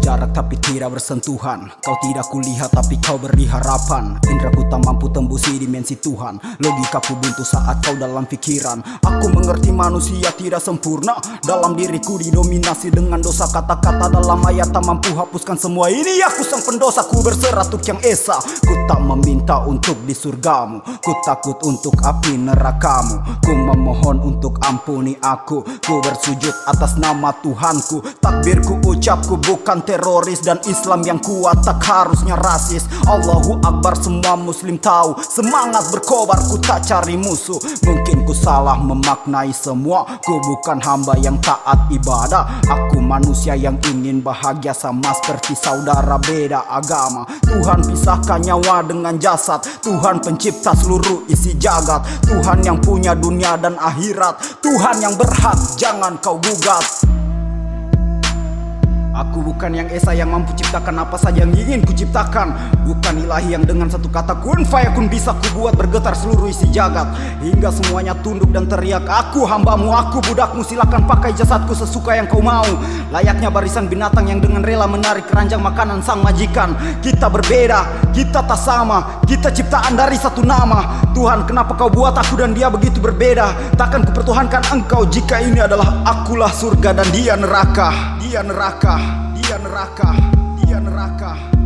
berjarak tapi tidak bersentuhan. Kau tidak kulihat tapi kau beri harapan Indraku tak mampu tembusi dimensi Tuhan. Logikaku buntu saat kau dalam pikiran Aku mengerti manusia tidak sempurna. Dalam diriku didominasi dengan dosa. Kata-kata dalam ayat Tak mampu hapuskan semua ini. Aku sang pendosa ku berserah untuk yang esa. Ku tak meminta untuk di surgamu. Ku takut untuk api nerakamu. Ku memohon untuk ampuni aku. Ku bersujud atas nama Tuhanku. Takbirku ucapku bukan teroris Dan Islam yang kuat tak harusnya rasis. Allahu Akbar semua muslim tahu. Semangat berkobar ku tak cari musuh. Mungkin ku salah memaknai semua. Ku bukan hamba yang taat ibadah. Aku manusia yang ingin bahagia sama seperti saudara beda agama. Tuhan pisahkan nyawa dengan jasad. Tuhan pencipta seluruh isi jagat. Tuhan yang punya dunia dan akhirat. Tuhan yang berhak jangan kau gugat Aku bukan yang esa yang mampu ciptakan apa saja yang ingin ku ciptakan Bukan ilahi yang dengan satu kata kun fayakun bisa ku buat bergetar seluruh isi jagat. Hingga semuanya tunduk dan teriak Aku hambamu, aku budakmu silakan pakai jasadku sesuka yang kau mau. Layaknya barisan binatang yang dengan rela menarik keranjang makanan sang majikan. Kita berbeda, kita tak sama Kita ciptaan dari satu nama. Tuhan kenapa kau buat aku dan dia begitu berbeda? Takkan kupertuhankan engkau jika ini adalah akulah surga dan dia neraka Dia neraka, dia neraka, dia neraka